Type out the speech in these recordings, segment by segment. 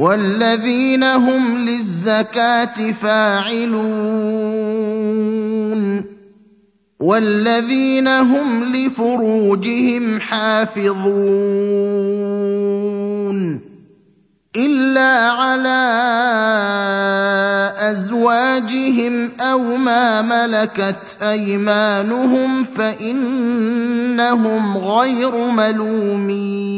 والذين هم للزكاة فاعلون والذين هم لفروجهم حافظون إلا على أزواجهم أو ما ملكت أيمانهم فإنهم غير ملومين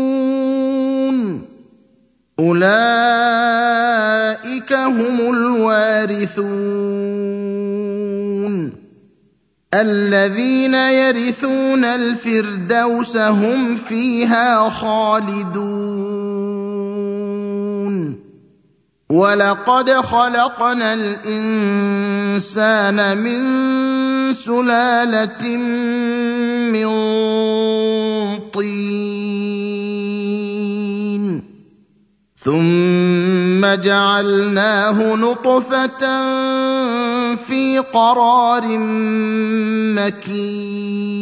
أولئك هم الوارثون. الذين يرثون الفردوس هم فيها خالدون. ولقد خلقنا الإنسان من سلالة من طين. ثم جعلناه نطفة في قرار مكين.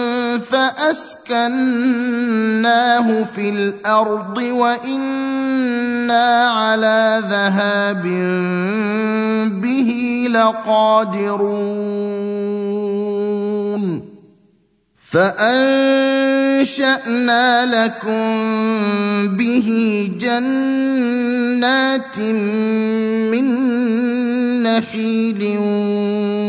فأسكناه في الأرض وإنا على ذهاب به لقادرون. فأنشأنا لكم به جنات من نخيل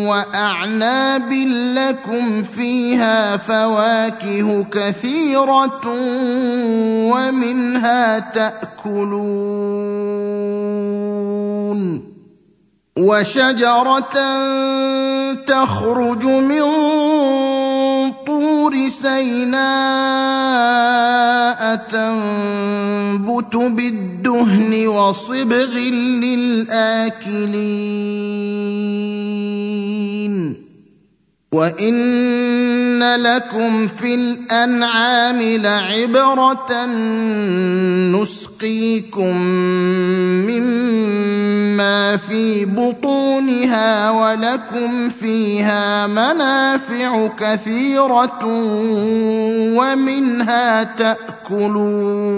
واعناب لكم فيها فواكه كثيره ومنها تاكلون وشجره تخرج من طور سيناء تنبت بالدهن وصبغ للآكلين. وان لكم في الانعام لعبره نسقيكم مما في بطونها ولكم فيها منافع كثيره ومنها تاكلون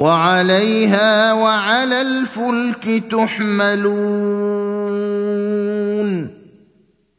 وعليها وعلى الفلك تحملون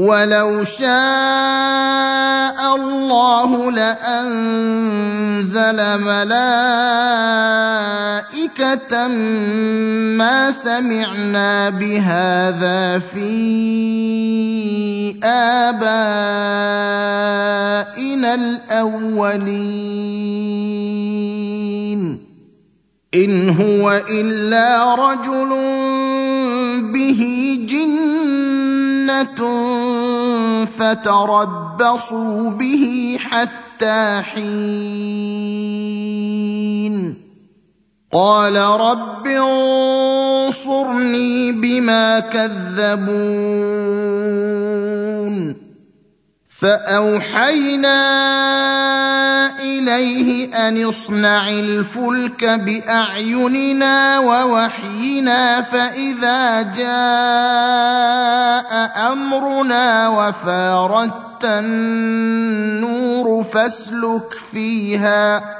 ولو شاء الله لأنزل ملائكة ما سمعنا بهذا في آبائنا الأولين. إن هو إلا رجل به جنة فتربصوا به حتى حين. قال رب انصرني بما كذبون. فأوحينا إليه أن اصنع الفلك بأعيننا ووحينا فإذا جاء أمرنا وفاردت النور فاسلك فيها.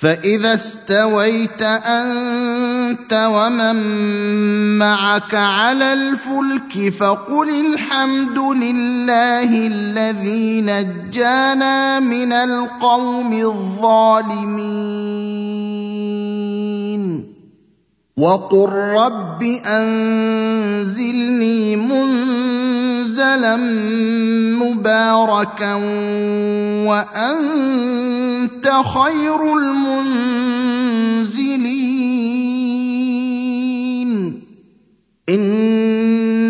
فاذا استويت انت ومن معك على الفلك فقل الحمد لله الذي نجانا من القوم الظالمين وقل رب انزلني منزلا مباركا وانت خير المنزلين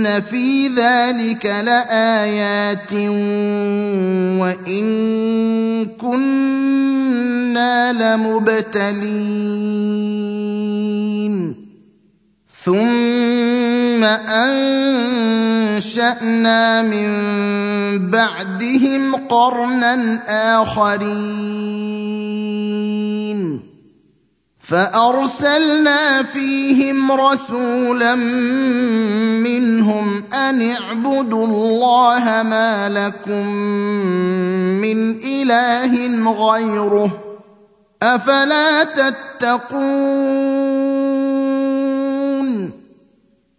ان في ذلك لايات وان كنا لمبتلين ثم انشانا من بعدهم قرنا اخرين فأرسلنا فيهم رسولا منهم أن اعبدوا الله ما لكم من إله غيره أفلا تتقون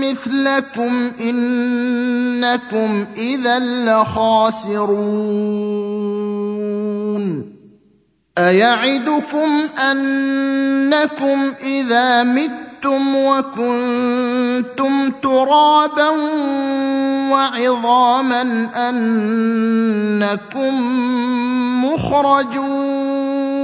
مثلكم إنكم إذا لخاسرون. أيعدكم أنكم إذا متم وكنتم ترابا وعظاما أنكم مخرجون.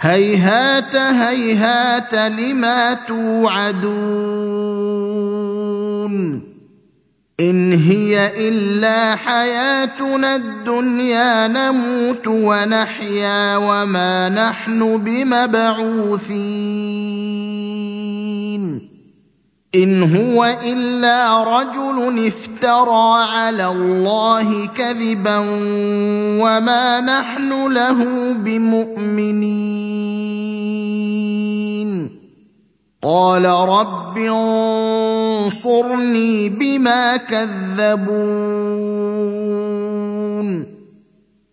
هيهات هيهات لما توعدون إن هي إلا حياتنا الدنيا نموت ونحيا وما نحن بمبعوثين إن هو إلا رجل افترى على الله كذبا وما نحن له بمؤمنين. قال رب انصرني بما كذبون.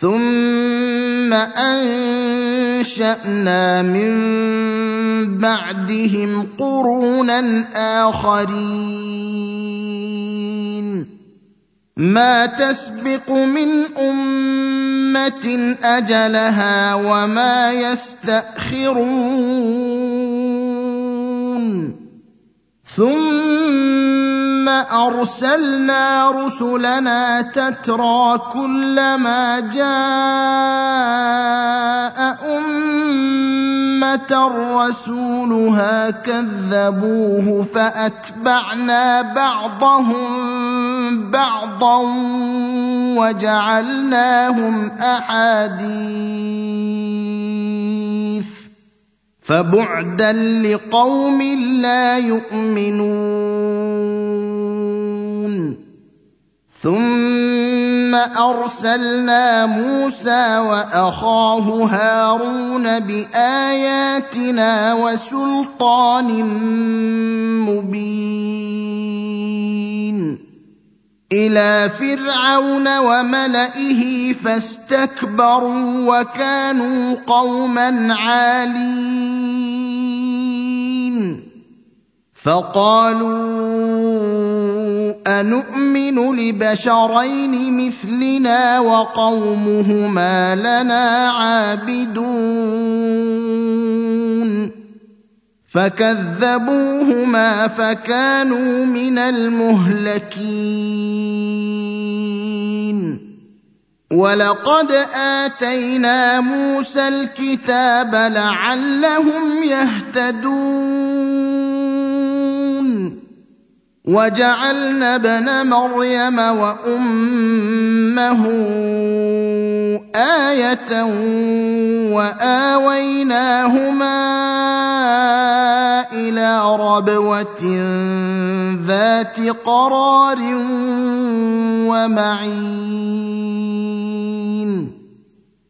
ثم انشانا من بعدهم قرونا اخرين ما تسبق من امه اجلها وما يستاخرون ثم أرسلنا رسلنا تترى كلما جاء أمة رسولها كذبوه فأتبعنا بعضهم بعضا وجعلناهم أحاديث. فبعدا لقوم لا يؤمنون. ثم أرسلنا موسى وأخاه هارون بآياتنا وسلطان مبين. إلى فرعون وملئه فاستكبروا وكانوا قوما عالين. فقالوا انومن لبشرين مثلنا وقومهما لنا عابدون. فكذبوهما فكانوا من المهلكين ولقد اتينا موسى الكتاب لعلهم يهتدون وجعلنا ابن مريم وأمه آية وآويناهما إلى ربوة ذات قرار ومعين.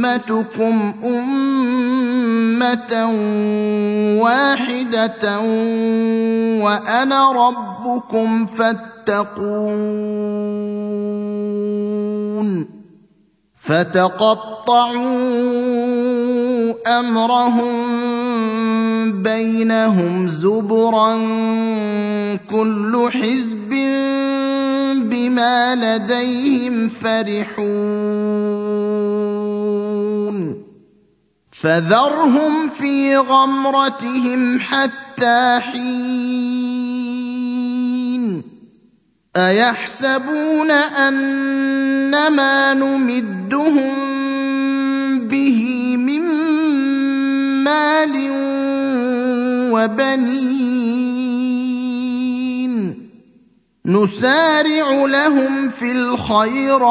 أمتكم أمة واحدة وأنا ربكم فاتقون فتقطعوا أمرهم بينهم زبرا كل حزب بما لديهم فرحون فذرهم في غمرتهم حتى حين أيحسبون أنما نمدهم به من مال وبنين نسارع لهم في الخيرات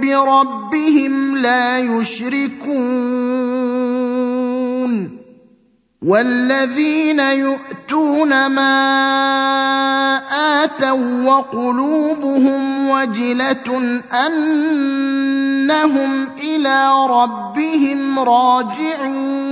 بربهم لا يشركون والذين يؤتون ما آتوا وقلوبهم وجلة أنهم إلى ربهم راجعون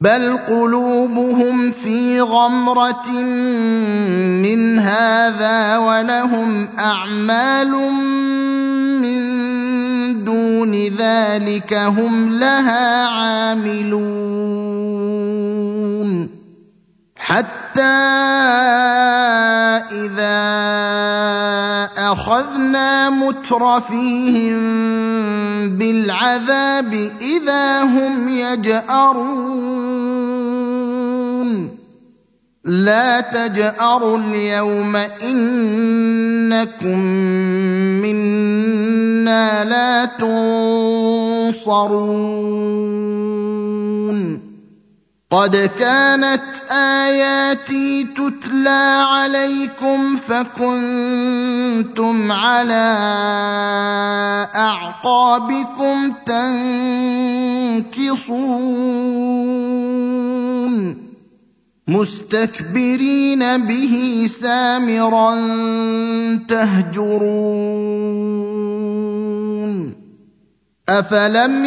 بل قلوبهم في غمرة من هذا ولهم أعمال دون ذلك هم لها عاملون. حتى إذا أخذنا مترفيهم بالعذاب إذا هم يجأرون. لا تجأروا اليوم إنكم منا لا تنصرون. قد كانت آياتي تتلى عليكم فكنتم على أعقابكم تنكصون. مستكبرين به سامرا تهجرون. أفلم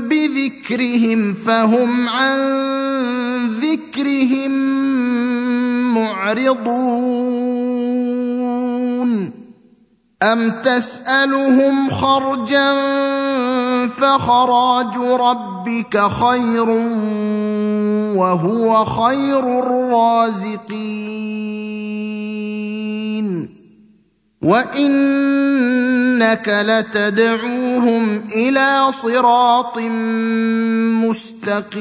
بذكرهم فهم عن ذكرهم معرضون. أم تسألهم خرجا فخراج ربك خير وهو خير الرازقين. وإنك لتدعوهم إلى صراط مستقيم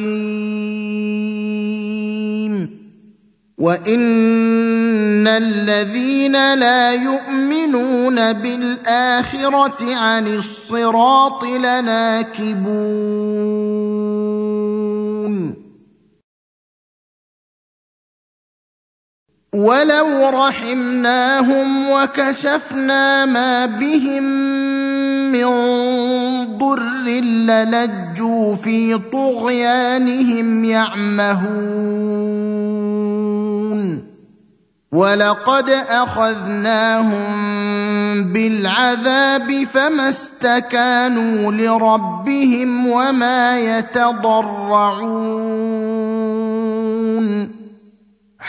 وان الذين لا يؤمنون بالاخره عن الصراط لناكبون ولو رحمناهم وكشفنا ما بهم من ضر للجوا في طغيانهم يعمهون. ولقد أخذناهم بالعذاب فما استكانوا لربهم وما يتضرعون.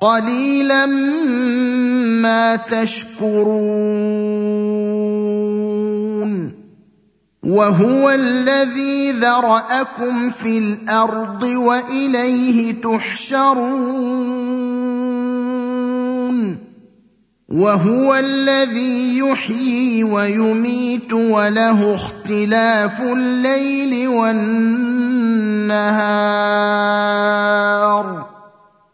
قليلا ما تشكرون وهو الذي ذراكم في الأرض واليه تحشرون وهو الذي يحيي ويميت وله اختلاف الليل والنهار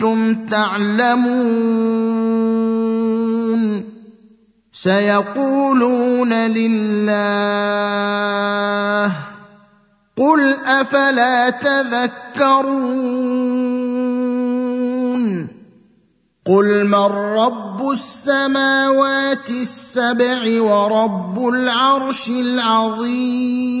كنتم تعلمون سيقولون لله قل أفلا تذكرون قل من رب السماوات السبع ورب العرش العظيم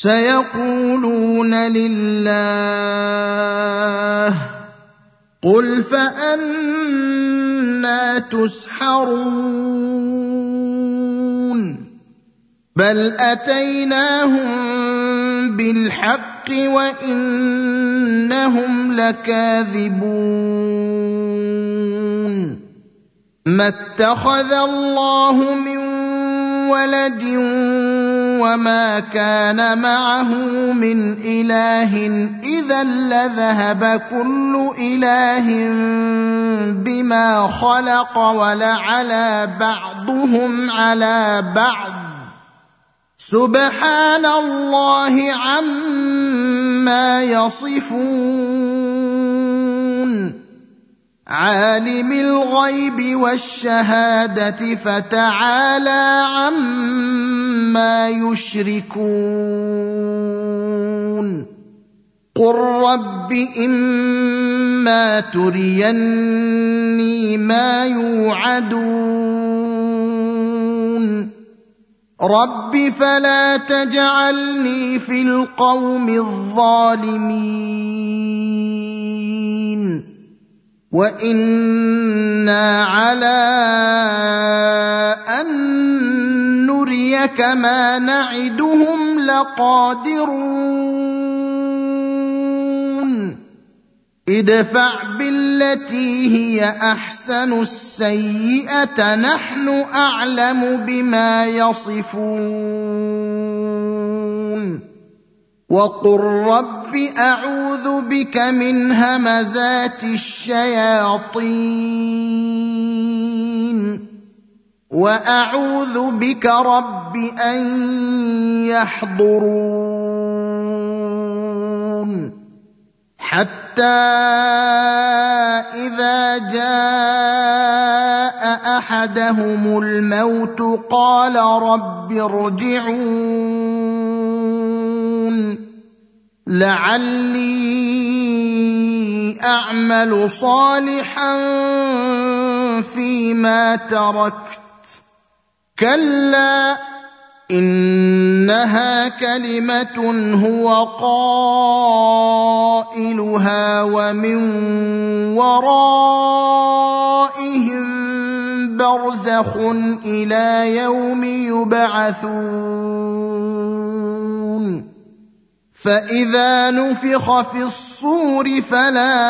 سيقولون لله قل فأنا تسحرون بل أتيناهم بالحق وإنهم لكاذبون ما اتخذ الله من ولد وما كان معه من اله اذا لذهب كل اله بما خلق ولعلى بعضهم على بعض. سبحان الله عما يصفون. عالم الغيب والشهاده فتعالى عما يشركون قل رب إما تريني ما يوعدون رب فلا تجعلني في القوم الظالمين وإنا على أن نريك ما نعدهم لقادرون ادفع بالتي هي احسن السيئه نحن اعلم بما يصفون وقل رب اعوذ بك من همزات الشياطين وأعوذ بك رب أن يحضرون. حتى إذا جاء أحدهم الموت قال رب ارجعون. لعلي أعمل صالحا فيما تركت. كلا إنها كلمة هو قائلها ومن ورائهم برزخ إلى يوم يبعثون. فإذا نفخ في الصور فلا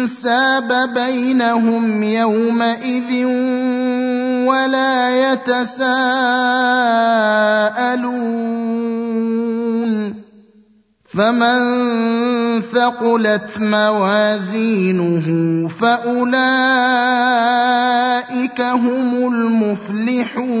انساب بينهم يومئذ ولا يتساءلون. فمن ثقلت موازينه فأولئك هم المفلحون.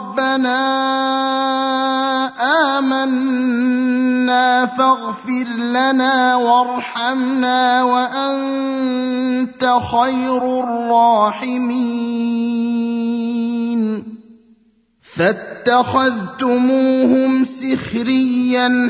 ربنا آمنا فاغفر لنا وارحمنا وأنت خير الراحمين. فاتخذتموهم سخريا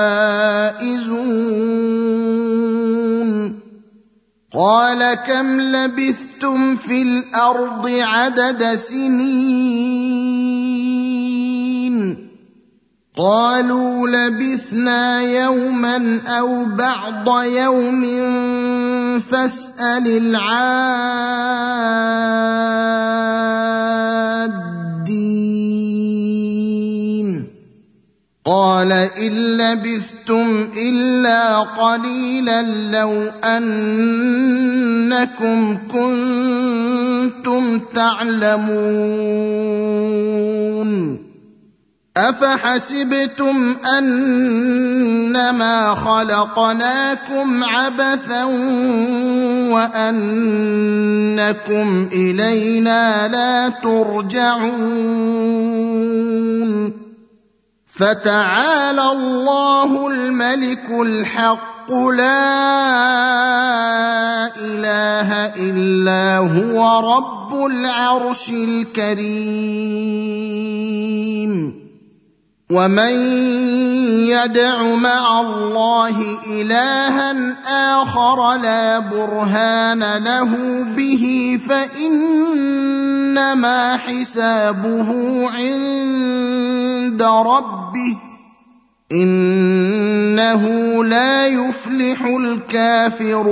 كم لبثتم في الأرض عدد سنين قالوا لبثنا يوما أو بعض يوم فاسال العادين قال إن لبثتم إلا قليلا لو أنكم كنتم تعلمون. أفحسبتم أنما خلقناكم عبثا وأنكم إلينا لا ترجعون. فتعالى الله الملك الحق لا إله إلا هو رب العرش الكريم. ومن يدع مع الله الها اخر لا برهان له به فانما حسابه عند ربه انه لا يفلح الكافرون